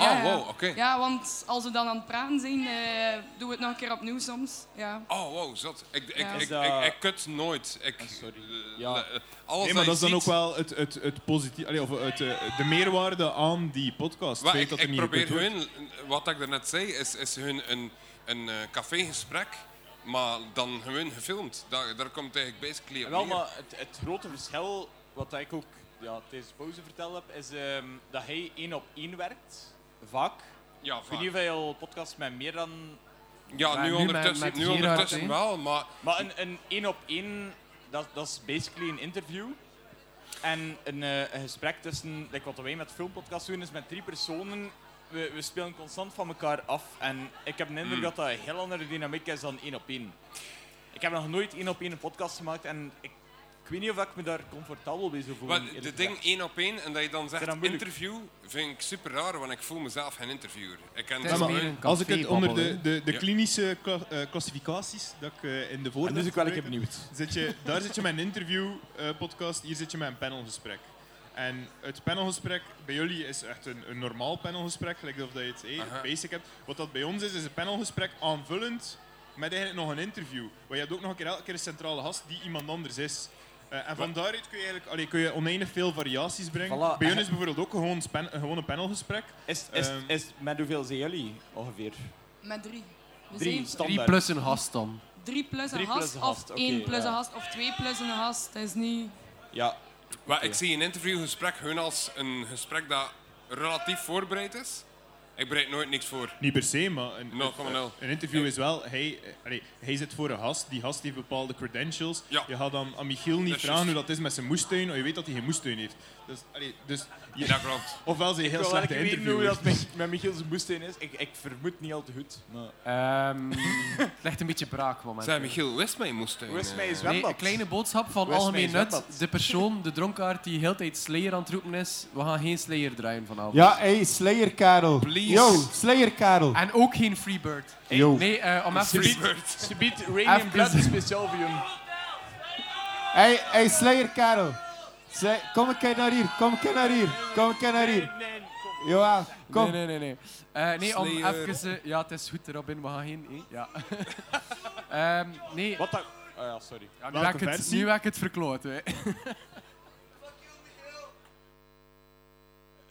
Ah, Ja, ja. wow, oké. Ja, want als we dan aan het praten zijn, eh, doen we het nog een keer opnieuw soms. Ja. Oh, wow, zot. Ik, ik, Ja. ik, Is ik, dat- ik, kut nooit. Ik, sorry. eh, Ja. alles Nee, maar dat is dan ook wel het, het, het positieve, allee, of het, eh, de meerwaarde aan die podcast. Wel, feit ik, dat er ik niet probeer gekut wordt. hun, wat ik daarnet zei, is, is hun een, een eh, cafégesprek, maar dan gewoon gefilmd. Daar, daar komt eigenlijk basically op Wel, neer. maar het, het grote verschil, wat ik ook ja, tijdens de pauze verteld heb, is ehm, dat hij één op één werkt. Vaak. Ja, Ik weet niet al podcasts met meer dan... ja, Maar nu nu ondertussen, met- met nu ondertussen wel, maar Maar een, een één op één, dat, dat is basically een interview. En een, eh, een gesprek tussen, like wat wij met filmpodcasts doen, is met drie personen. We, we spelen constant van elkaar af. En ik heb de indruk Mm. dat dat een heel andere dynamiek is dan één op één. Ik heb nog nooit één op één een podcast gemaakt en ik, ik weet niet of ik me daar comfortabel bij zou voelen. Maar de ding één op één en dat je dan zegt dat interview, vind ik super raar, want ik voel mezelf geen interviewer. Ik ken Het is Ja, maar meer een als ik het onder de, de, de Ja. klinische kla- eh, klassificaties dat ik eh, in de En voorbeeld dus ik wel keer benieuwd. zit je, daar zit je met een interview-podcast, hier zit je met een panelgesprek. En het panelgesprek bij jullie is echt een, een normaal panelgesprek, gelijk of dat je het eh, basic hebt. Wat dat bij ons is, is een panelgesprek aanvullend met eigenlijk nog een interview. Maar je hebt ook nog een keer, elke keer een centrale gast die iemand anders is. Eh, en van daaruit kun je, eigenlijk, allee, kun je oneindig veel variaties brengen. Voilà. Bij jullie is bijvoorbeeld ook gewoon, span, gewoon een panelgesprek. Is, is, Ehm. is, met hoeveel zijn jullie ongeveer? Met drie. We Drie. Drie plus een gast dan. drie plus een Drie plus gast, een gast, of één plus ja. een gast, of twee plus een gast. Dat is niet... Ja, Maar ik zie een interviewgesprek gewoon als een gesprek dat relatief voorbereid is. Ik bereid nooit niks voor. Niet per se, maar een, 0,0. een interview is wel... Hij, eh, allee, hij zit voor een gast, die gast heeft bepaalde credentials. Ja. Je gaat dan aan Michiel niet vragen hoe dat is met zijn moestuin, want je weet dat hij geen moestuin heeft. Dus, allee, dus je- Dat klopt. ofwel zijn ik heel slechte even weten hoe interviewer. dat met, met Michiel zijn moestuin is. Ik, ik vermoed niet al te goed. Maar... Ehm, het ligt een beetje braak momenteel. Zeg, Michiel, wist mij moest hij. Hoe is mijn eh, zwembad? Nee, een kleine boodschap van Hoe algemeen nut. De persoon, de dronkaard die heel tijd Slayer aan het roepen is, we gaan geen Slayer draaien vanavond. Ja, hey, Slayer Karel. Please. Yo, Slayer Karel. En ook geen Freebird. Yo. Nee, eh, om even... Subiet, subiet Raining Even- Blood speciaal voor jullie. Hey, hey, Slayer Karel. Slay- kom een keer naar hier, kom een keer naar hier, kom een keer naar hier. Nee, kom. Nee, nee, nee. Nee, Eh, nee om even... eh, ja, het is goed, Robin. We gaan heen. eh, Ja. Ehm, nee, Wat dat... Oh ja, sorry. ja, nu, heb ik het, het verkloot. Hè.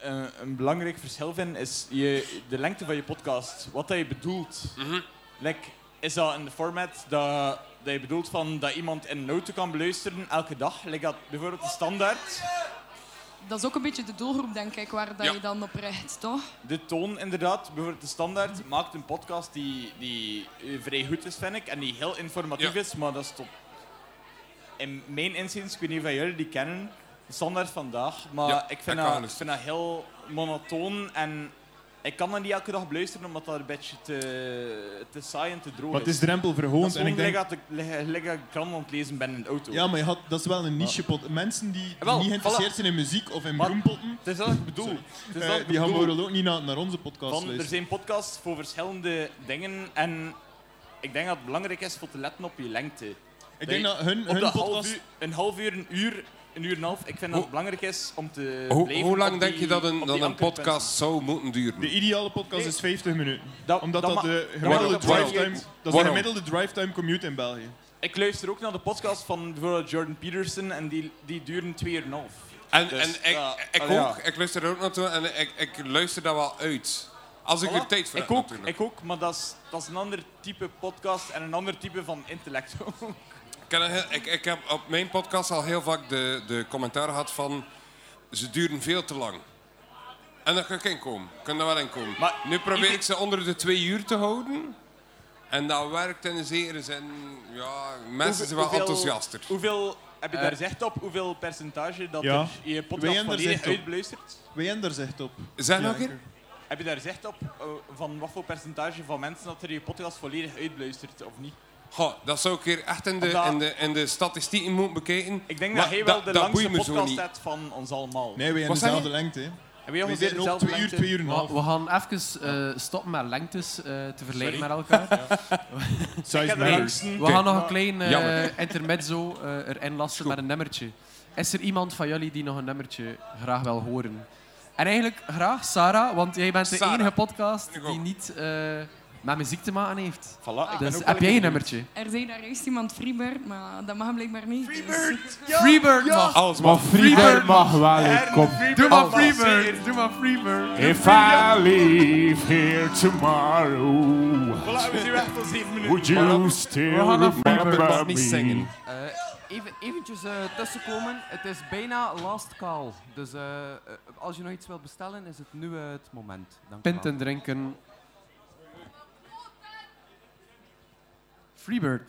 Eh, een belangrijk verschil vind is je, de lengte van je podcast. Wat dat je bedoelt. Like, is dat een format dat, dat je bedoelt van dat iemand in een auto kan beluisteren elke dag? Like dat bijvoorbeeld de standaard. Dat is ook een beetje de doelgroep, denk ik, waar dat Ja. je dan op richt, toch? De toon inderdaad, bijvoorbeeld de standaard, maakt een podcast die, die vrij goed is, vind ik. En die heel informatief Ja. is, maar dat is tot... In mijn inziens, ik weet niet of jullie die kennen, de standaard vandaag. Maar Ja, ik, vind dat, kan ik eens. vind dat heel monotoon en ik kan dat niet elke dag beluisteren omdat dat een beetje te, te saai en te droog Maar het is is. is En ik gewoon denk, dat ik ik krant aan het lezen ben in de auto. ja, maar je had, dat is wel een niche pot. Mensen die, die Wel, niet geïnteresseerd voilà. zijn in muziek of in Maar- bloempotten, Het is dat ik bedoel. Het is eh, dat ik die gaan bedoel. bijvoorbeeld ook niet naar, naar onze podcast Van, er luisteren. zijn podcasts voor verschillende dingen en ik denk dat het belangrijk is voor te letten op je lengte. Ik denk dat hun, Op hun de half podcast... uur, een half uur, een uur, een uur en een half. Ik vind dat Hoe- het belangrijk is om te Hoe, blijven hoe lang denk je dat een, dat een podcast zou moeten duren? De ideale podcast is 50 minuten. Dat, Omdat dat dat, de dat gemiddelde maakt het drive time, uit. dat is de gemiddelde drive time commute in België. Ik luister ook naar de podcast van bijvoorbeeld Jordan Peterson en die, die duren twee uur en een half. En, Dus, en ik, ja, ik allee, ook, ja. ik luister er ook naartoe en ik, ik luister daar wel uit. Als ik Voilà. er tijd voor ik heb, ook, natuurlijk. ik ook, maar dat is, dat is een ander type podcast en een ander type van intellect. Ik, ik, ik heb op mijn podcast al heel vaak de, de commentaar gehad van... Ze duren veel te lang. En daar kan ik in komen. Ik kan daar wel in komen. Maar nu probeer ik ze onder de twee uur te houden. En dat werkt in zin... Ja, mensen zijn wel Hoeveel- enthousiaster. Hoeveel heb je Eh. daar zicht op? Hoeveel percentage dat Ja. er je podcast er volledig zicht? Wij hebben daar zegt op. Zeg nog een? Heb je daar zicht op eh, van wat voor percentage van mensen dat er je podcast volledig uitbeluistert of niet? Goh, dat zou ik hier echt in de, in de, in de statistieken moeten bekijken. Ik denk Maar dat hij wel de langste podcast hebt van ons allemaal. Nee, wij hebben dezelfde lengte. ongeveer zitten ook twee uur, twee uur en een half. We, we gaan even eh, stoppen met lengtes eh, te vergelijken met elkaar. Langste. We gaan nog een klein eh, intermezzo eh, erin lassen met een nummertje. Is er iemand van jullie die nog een nummertje graag wil horen? En eigenlijk graag Sarah, want jij bent de Sarah. enige podcast die niet eh, met muziek te maken heeft. Voilà, ik ben Dus ook heb jij een nummertje? Er zei daar juist iemand Freebird, maar dat mag blijkbaar niet. dus- Freebird mag. Alles Maar. Freebird mag wel, ik kom. Doe maar Freebird. Doe maar Freebird. If I leave here tomorrow, Voilà, we zijn weg tot zeven minuten. would you still We gaan naar Maar ik remember me? zingen. Eh, even, eventjes eh, tussenkomen. Het is bijna last call. Dus eh, als je nog iets wilt bestellen, is het nu het moment. Dank. Pinten drinken. Freebird.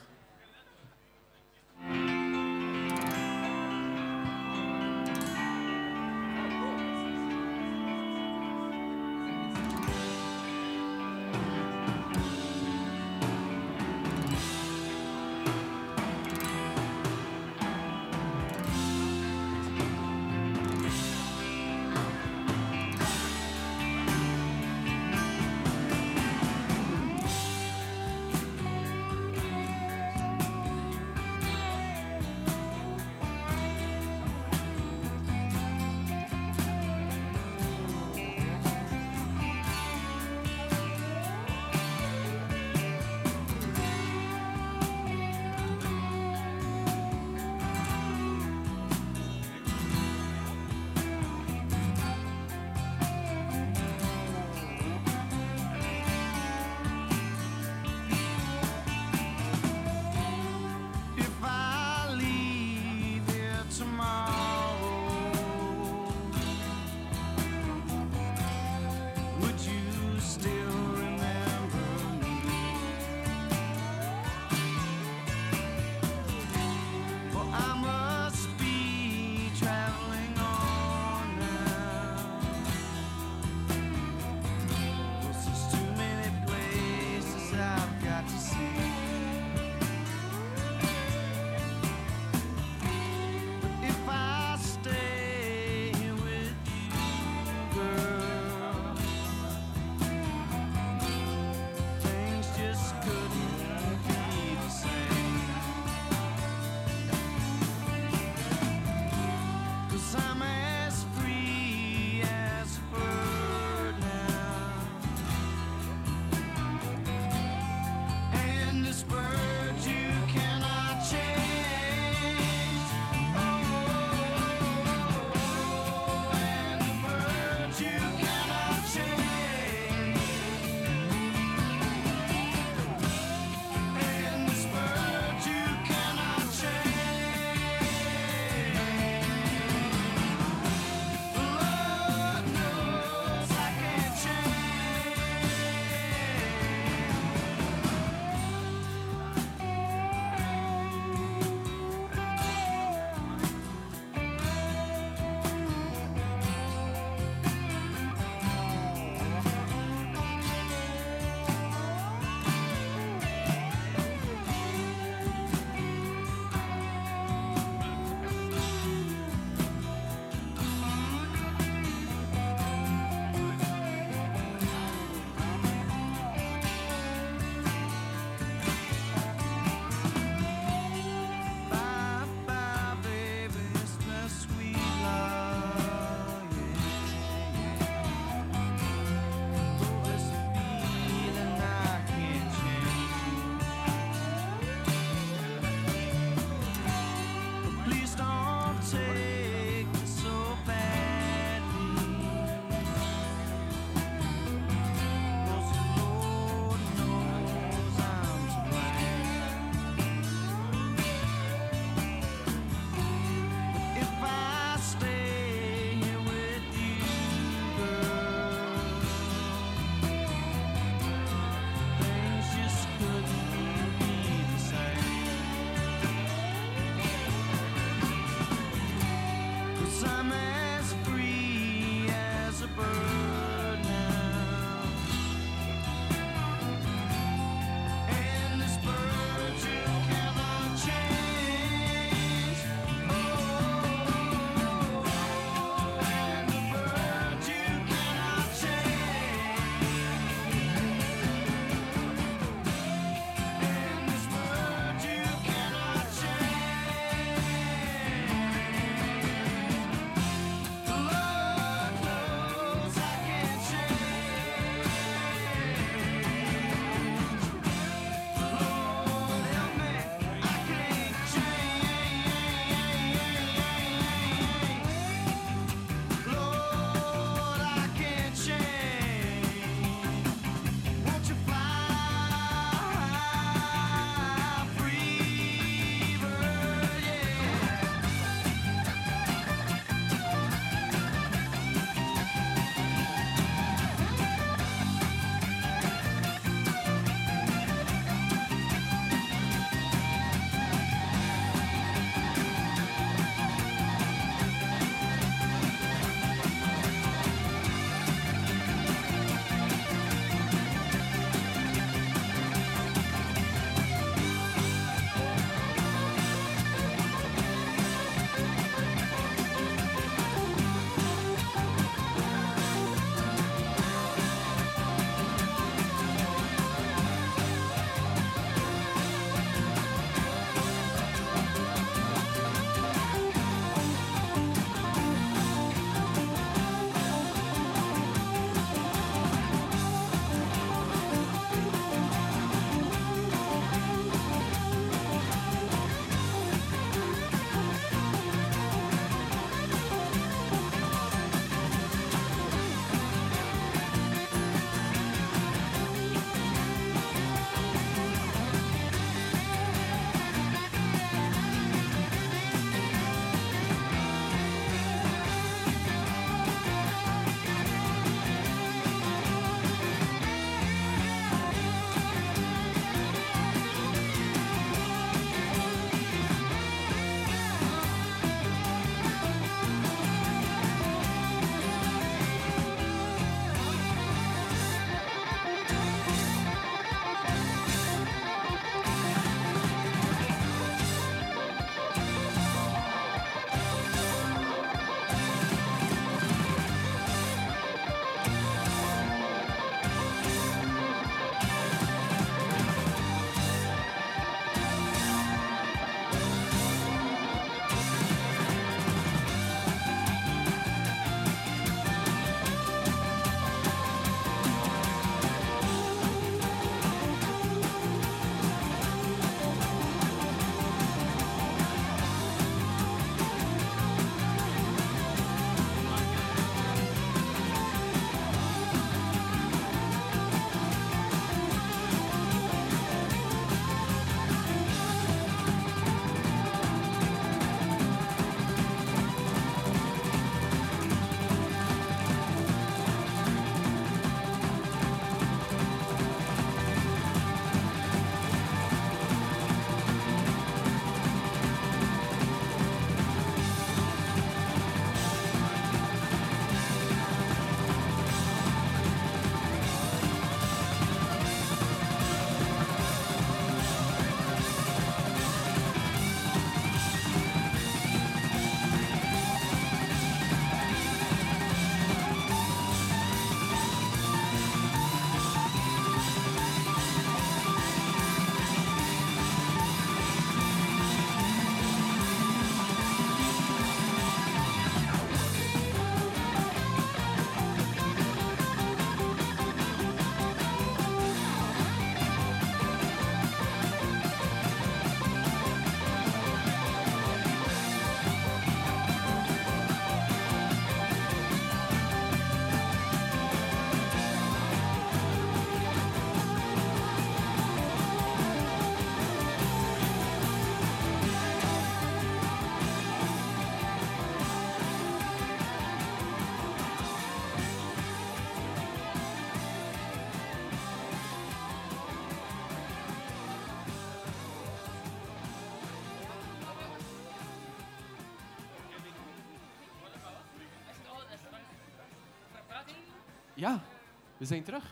We zijn terug.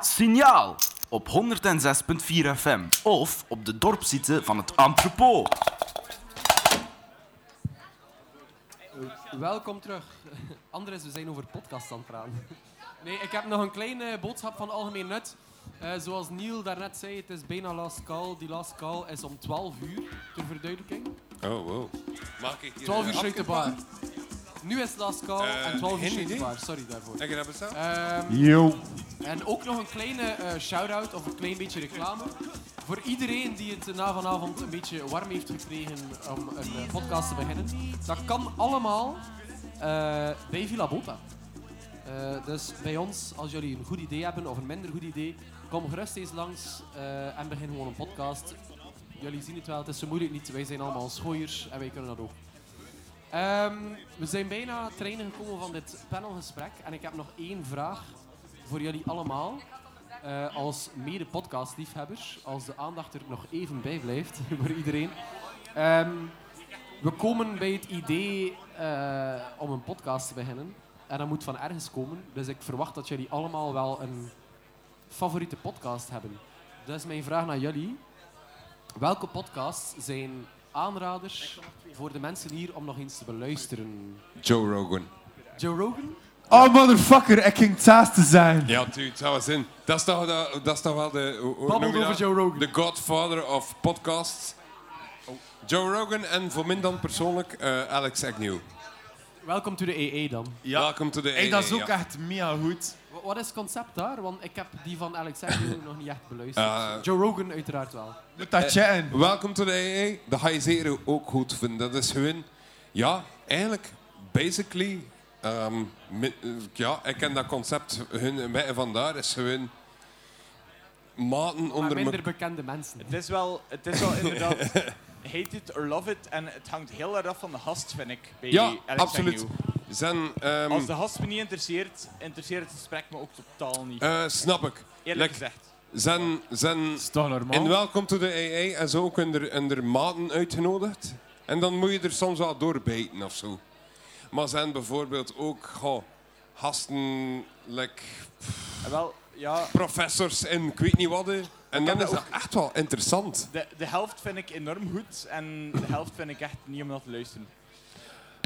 Signaal op 106.4 FM of op de dorpsite van het entrepot. Welkom terug. Andres, we zijn over podcast aan het praten. Nee, ik heb nog een kleine boodschap van algemeen nut. Eh, zoals Neil daarnet zei, het is bijna last call. Die last call is om 12 uur, ter verduidelijking. Oh, wow. Maak ik hier 12 uur sluit de bar. Nu is last call Eh, en 12 uur geen. Sorry daarvoor. Heb je dat besteld? Ehm, Yo. En ook nog een kleine eh, shout-out of een klein beetje reclame. Voor iedereen die het na vanavond een beetje warm heeft gekregen om een eh, podcast te beginnen. Dat kan allemaal eh, bij Villa Bota. Eh, dus bij ons, als jullie een goed idee hebben of een minder goed idee, kom gerust eens langs eh, en begin gewoon een podcast. Jullie zien het wel, het is zo moeilijk niet. Wij zijn allemaal schooiers en wij kunnen dat ook. Ehm, we zijn bijna het einde gekomen van dit panelgesprek. En ik heb nog één vraag voor jullie allemaal. Eh, als mede-podcastliefhebbers, als de aandacht er nog even bij blijft voor iedereen. Ehm, we komen bij het idee eh, om een podcast te beginnen. En dat moet van ergens komen. Dus ik verwacht dat jullie allemaal wel een favoriete podcast hebben. Dus mijn vraag naar jullie. Welke podcasts zijn aanraders voor de mensen hier om nog eens te beluisteren? Joe Rogan. Joe Rogan? Oh, motherfucker, ik ging thuis te zijn. Ja, dude, dat was in. Dat is toch, dat, dat is toch wel de... hoe- je over dat? Joe Rogan. De godfather of podcasts. Joe Rogan en voor min dan persoonlijk eh, Alex Agnew. Welkom to the EE dan. Ja. Welkom to the Hey, dat is ook ja. echt mega goed. Wa- Wat is het concept daar? Want ik heb die van Alex Agnew nog niet echt beluisterd. Eh, Joe Rogan uiteraard wel. Moet dat chatten. Welkom to the AA. Dat ga je zeker ook goed vinden. Dat is gewoon... Ja, eigenlijk, basically... ehm, mi- eh, ja, ik ken dat concept hun mij vandaar. is gewoon... Maten Maar onder minder elkaar. bekende mensen. Het is wel, het is wel inderdaad hate it or love it. En het hangt heel erg af van de gast, vind ik. Bij Ja, Alex absoluut. Zijn, ehm, Als de gast me niet interesseert, interesseert het gesprek me ook totaal niet. eh, snap ik. Eerlijk like- gezegd. Zijn, zijn is toch normaal? in Welcome to the AA en zo ook in er, in er maten uitgenodigd. En dan moet je er soms wel doorbijten of zo. Maar zijn bijvoorbeeld ook goh, gasten, like, wel, ja, professors en ik weet niet wat. En dan is dat echt wel interessant. de, de helft vind ik enorm goed en de helft vind ik echt niet om naar te luisteren.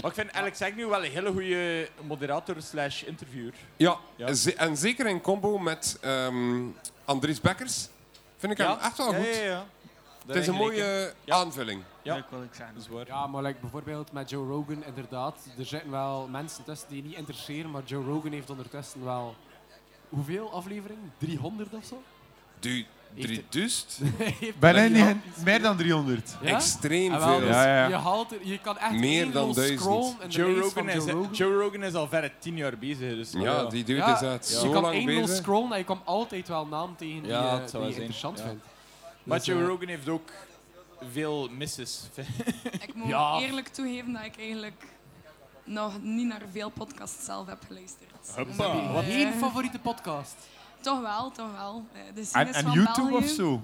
Maar ik vind Alex Agnew wel een hele goede moderator slash interviewer. Ja, Ja. En, ze- en zeker in combo met ehm, Andries Bekkers vind ik hem echt wel goed. Ja, ja, Het is een mooie Ja. aanvulling. Ja. Dat wil ik zeggen. Dat is waar. Ja, maar like, bijvoorbeeld met Joe Rogan, inderdaad. Er zitten wel mensen tussen die niet interesseren, maar Joe Rogan heeft ondertussen wel... Hoeveel afleveringen? 300 of zo? Du, drie dust. Bijna niet, meer dan 300. Ja? Extreem Ah, wel, veel. dus Ja, ja. Je, haalt er, je kan echt Meer één dan duizend. scrollen de Joe Rogan, is, Joe Rogan. Joe Rogan is al verre tien jaar bezig. Dus, Ja, die dude Ja, is uit je zo kan lang bezig. scrollen en je komt altijd wel naam tegen die, eh, zou die je interessant Ja. vindt. Maar Dus, Joe eh, Rogan heeft ook veel misses. Ik moet Ja. eerlijk toegeven dat ik eigenlijk nog niet naar veel podcasts zelf heb geluisterd. Hoppa. Ik, Wat eh, één favoriete podcast? Toch wel, toch wel. Eh, De En, geschiedenis en van YouTube België. of zo?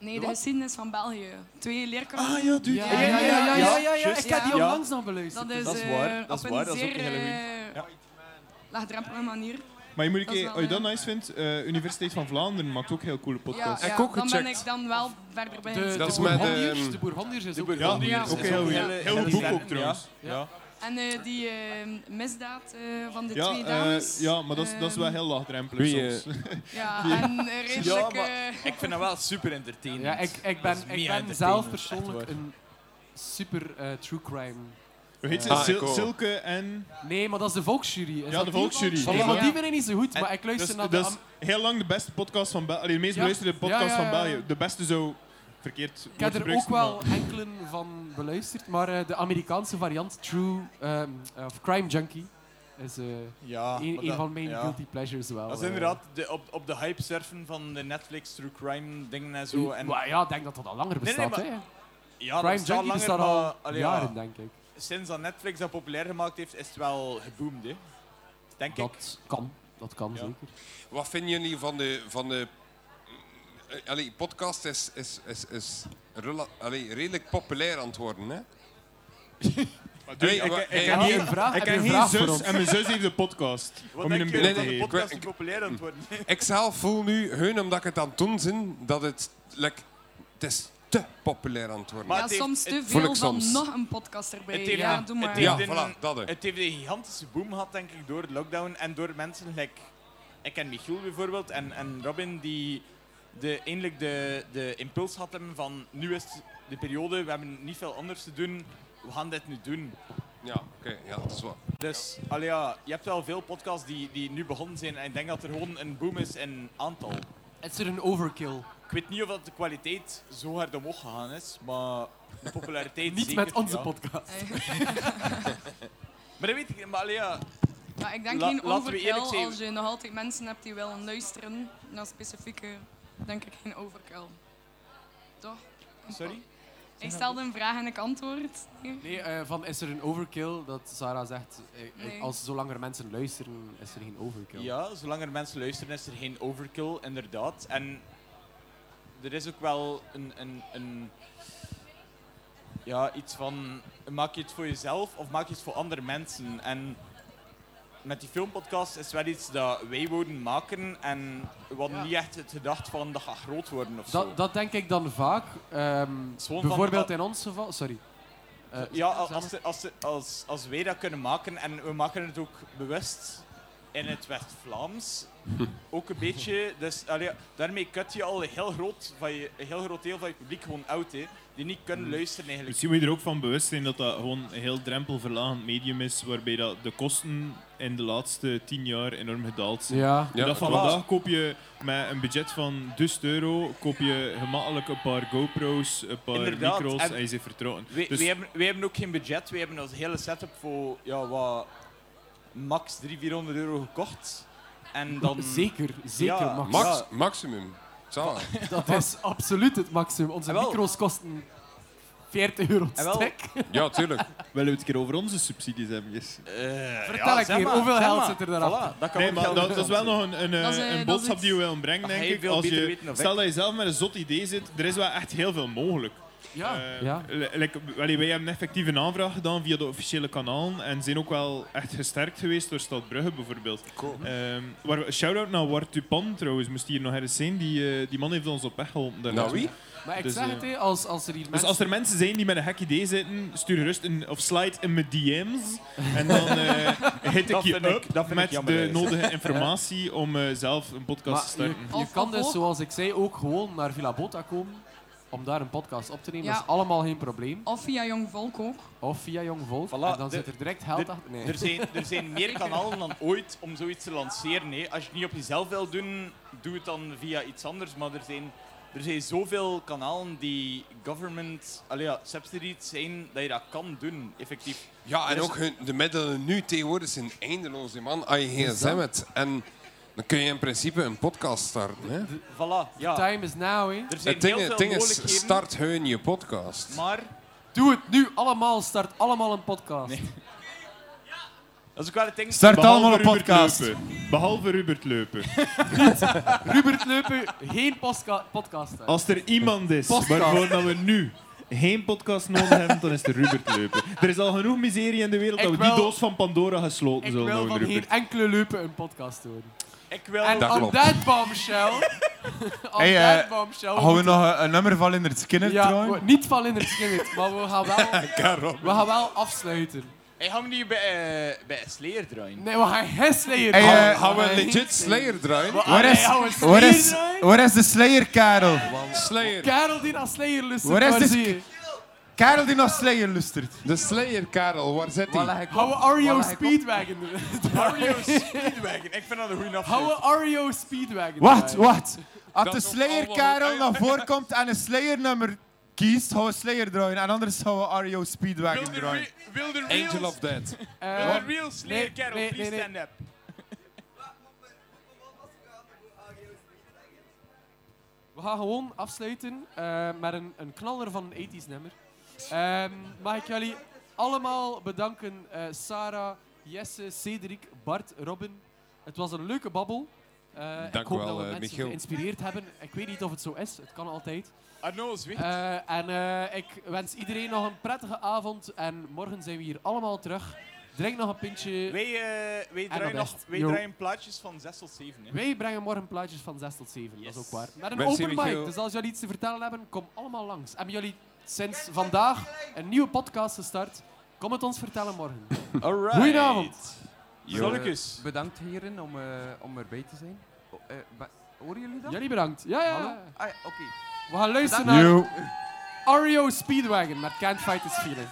Nee, de geschiedenis van België. Twee leerkrachten. Ah ja, dude. Ja, ja, ja, ja, ja, ja, ja. Ik heb die Ja. onlangs nog beluisterd. Dat is, Dat is eh, waar, dat is op waar, een dat is ook zeer een hele eh, Ja. laagdrempelige manier. Maar je moet een keer, als je dat ja. nice vindt, eh, Universiteit van Vlaanderen maakt ook heel coole Ja, podcasts. Ik ja, ook dan ben gecheckt. ik dan wel verder bij De, de is met, Bourgondiërs, ehm, de Bourgondiërs is De ook Bourgondiërs Ja, ook is heel ook Heel hele goed sterk, ook trouwens. Ja. Ja. En eh, die eh, misdaad eh, van de Ja, twee eh, dames. ja, maar dat is, dat is wel ehm, heel laagdrempelig soms. Ja, en eh, redelijk... Ja, maar ik vind dat wel super entertainend. Ja, ik, ik ben, ik ben zelf persoonlijk een super eh, true crime. Hoe heet ze? Ah, Sil-. Silke en... Nee, maar dat is de volksjury. Is Ja, de die? volksjury. Ja. maar die ben ik niet zo goed, En maar ik luister Dus, naar de... dat is heel lang de beste podcast van België. De meest Ja. beluisterde podcast Ja, ja, ja. van België. De beste zo verkeerd Ik heb er ook wel enkele van beluisterd, maar eh, de Amerikaanse variant, True ehm, of Crime Junkie, is eh, Ja, een, maar een dat- van mijn ja. guilty pleasures wel. Dat is eh. inderdaad de, op, op de hype surfen van de Netflix true crime dingen en zo. En, Maar ja, ik denk dat dat al langer Nee, nee, bestaat. maar- ja, dat Crime bestaat Junkie langer, bestaat maar, al ja, jaren, denk ik. Sinds dat Netflix dat populair gemaakt heeft, is het wel geboomd. Hè. Denk ik. Dat kan, dat kan Ja. zeker. Wat vinden jullie van de, van de allee, podcast is, is, is, is allee, redelijk populair aan het worden. Hè? Hey, ik, ken ja. geen, een vraag? ik Heb ken geen vraag voor zus ons? en mijn zus heeft een podcast. Wat om je een beeld dat de podcast ik- niet populair aan het worden Ik zelf voel nu, hun omdat ik het aan het doen ben, dat het, like, het is te populair aan het worden. Maar ja, het heeft- soms te het- voel veel ik van soms. nog een podcast erbij. Het heeft- ja, doe het maar. heeft ja, een- voilà, dat. Het heeft een gigantische boom gehad, denk ik, door de lockdown en door mensen like, ik en Michiel bijvoorbeeld en, en Robin, die de, eindelijk de, de impuls hadden van nu is het de periode, we hebben niet veel anders te doen, we gaan dit nu doen. Ja, oké, ja, dat is waar. Dus allee, ja, je hebt wel veel podcasts die, die nu begonnen zijn en ik denk dat er gewoon een boom is in aantal. Is er een overkill? Ik weet niet of dat de kwaliteit zo hard omhoog gegaan is, maar de populariteit Niet zeker, met onze ja. podcast. Maar dat weet ik, maar allee, ja, Maar ik denk La- geen laten we eerlijk overkill zijn. als je nog altijd mensen hebt die willen luisteren naar specifieke, denk ik geen overkill. Toch? sorry? Ik stelde een vraag en ik antwoord. Nee. Nee, eh, van is er een overkill? Dat Sarah zegt, eh, eh, Nee. als zolang er mensen luisteren, is er geen overkill. Ja, zolang er mensen luisteren is er geen overkill, inderdaad. En er is ook wel een, een, een ja, iets van, maak je het voor jezelf of maak je het voor andere mensen? En met die filmpodcast is wel iets dat wij wouden maken en we hadden Ja. niet echt het gedacht van dat gaat groot worden of zo. Dat, dat denk ik dan vaak. ehm, van- bijvoorbeeld in ons geval, sorry. Eh, Ja, als, als, als, als, als wij dat kunnen maken en we maken het ook bewust in het West-Vlaams, ook een beetje. Dus allee, daarmee kut je al een heel groot, van je, een heel groot deel van je publiek gewoon uit, hè, die niet kunnen luisteren eigenlijk. Misschien moet je er ook van bewust zijn dat dat gewoon een heel drempelverlagend medium is, waarbij dat de kosten in de laatste tien jaar enorm gedaald zijn. ja. Ja, dat vandaag koop je met een budget van 1000 euro koop je gemakkelijk een paar GoPro's, een paar Inderdaad, micro's en- en, je zit vertrouwen. Wij, Dus- wij, hebben, ook geen budget, wij hebben onze hele setup voor ja, wat, max 300, 400 euro gekocht. En dan, Zeker, zeker. Ja, Max. Maximum. Zo. Dat is absoluut het maximum. Onze wel. micro's kosten 40 euro stuk. Ja, tuurlijk. Willen we het een keer over onze subsidies hebben? Yes. Eh, Vertel een zeg keer, maar, hoeveel geld zit er daarachter? Voilà, dat kan Nee, maar dat, dat is wel nog een, een, is, een boodschap iets- die we willen brengen, denk ik. Als je, weten stel ik. dat je zelf met een zot idee zit, er is wel echt heel veel mogelijk. Ja. Eh, ja. like, wij hebben effectief een aanvraag gedaan via de officiële kanalen en zijn ook wel echt gesterkt geweest door Stad Brugge bijvoorbeeld. Ehm, waar- Shout-out naar Wart Tupan trouwens, moest hier nog ergens zijn. Die, eh, die man heeft ons op weg geholpen. daar Nou wie? Maar ik Dus, zeg eh, het, hè, als, als er hier Dus mensen... als er mensen zijn die met een gek idee zitten, stuur gerust een, of slide in mijn DM's. En dan eh, hit ik Dat je vind ik- up dat vind ik met jammer, de hè. nodige informatie om eh, zelf een podcast te Maar je, starten. je Of- kan of dus, ook- zoals ik zei, ook gewoon naar Villa Bota komen om daar een podcast op te nemen. Ja. Dat is allemaal geen probleem. Of via Jong Volk ook. Of via Jong Volk. Voilà, en dan de- zit er direct geld achter. Nee. Er zijn, er zijn meer kanalen dan ooit om zoiets te lanceren. Hè. Als je het niet op jezelf wil doen, doe het dan via iets anders. Maar er zijn, er zijn zoveel kanalen die government allee, ja, subsidied zijn dat je dat kan doen, effectief. Ja, en is- ook hun, de middelen nu tegenwoordig zijn eindeloos, man. Als je gsm hebt. En dan kun je in principe een podcast starten. Hè. Voilà, ja. Time is now, hè. Er zijn Het ding, heel veel ding is, start hun je podcast. maar Doe het nu allemaal. Start allemaal een podcast. Nee. Dat is ook wel het ding. Start Behalve allemaal een podcast. Leupen. Behalve Rubert Leupen. Rubert Leupen, geen postka- podcast. hè. Als er iemand is Podcast. waarvoor dat we nu geen podcast nodig hebben, dan is het Rubert Leupen. Er is al genoeg miserie in de wereld Ik dat we die wil- doos van Pandora gesloten Ik zullen wil houden, van geen enkele Leupen een podcast horen. Ik wil... En Dat on klopt. that bombshell... on Hey, eh, that bombshell... Gaan we moeten- nog een, een nummer van in het Skinner Ja, draaien? we- niet van in het skinnet, maar we gaan wel, we gaan wel afsluiten. Gaat me niet bij, uh, bij Slayer draaien. Nee, we gaan geen Slayer Hey, draaien. eh, Gaan we legit Slayer draaien? We- Waar is, gaan we Slayer waar is, draaien? waar is de Slayer, Karel? Slayer. Karel die naar Slayer luistert, Waar is waar de zie je? Karel die nog Slayer lustert. De Slayer, Karel, waar zit hij? Gaan we? Ario op? Speedwagon Mario Speedwagon. Ik vind dat een goede Gaan we Ario Speedwagon Wacht, draaien? wacht. Als de is ook Slayer allemaal Karel naar voren komt en een Slayer nummer kiest, gaan we Slayer draaien. En anders gaan we Ario Speedwagon Wil de, draaien. re- wil de Angel of Death. Eh, wil de real Slayer nee, Carol, nee, please nee, nee. stand up. We gaan gewoon afsluiten eh, met een, een knaller van een 80s nummer. Ehm, mag ik jullie allemaal bedanken. eh, Sarah, Jesse, Cedric, Bart, Robin. Het was een leuke babbel. Eh, ik Dank hoop wel, dat we eh, mensen Michiel. geïnspireerd hebben. Ik weet niet of het zo is, het kan altijd. Arno, zwicht. Eh, en eh, ik wens iedereen nog een prettige avond. En morgen zijn we hier allemaal terug. Drink nog een pintje. wij, eh, wij, draaien, nog, wij draaien plaatjes van 6 tot 7. Hè. Wij brengen morgen plaatjes van 6 tot 7, dat is ook waar. Met een Merci, open mic, Michiel. dus als jullie iets te vertellen hebben, kom allemaal langs. Hebben jullie sinds vandaag een nieuwe podcast gestart? Kom het ons vertellen morgen. Alright. Goedenavond. Zonnekes. Bedankt heren om, eh, om erbij te zijn. Oh, horen jullie dat? Jullie bedankt. Ja, ja. Hallo? Ah, ja, Oké. We gaan luisteren naar REO Speedwagon met Can't Fight This Feeling.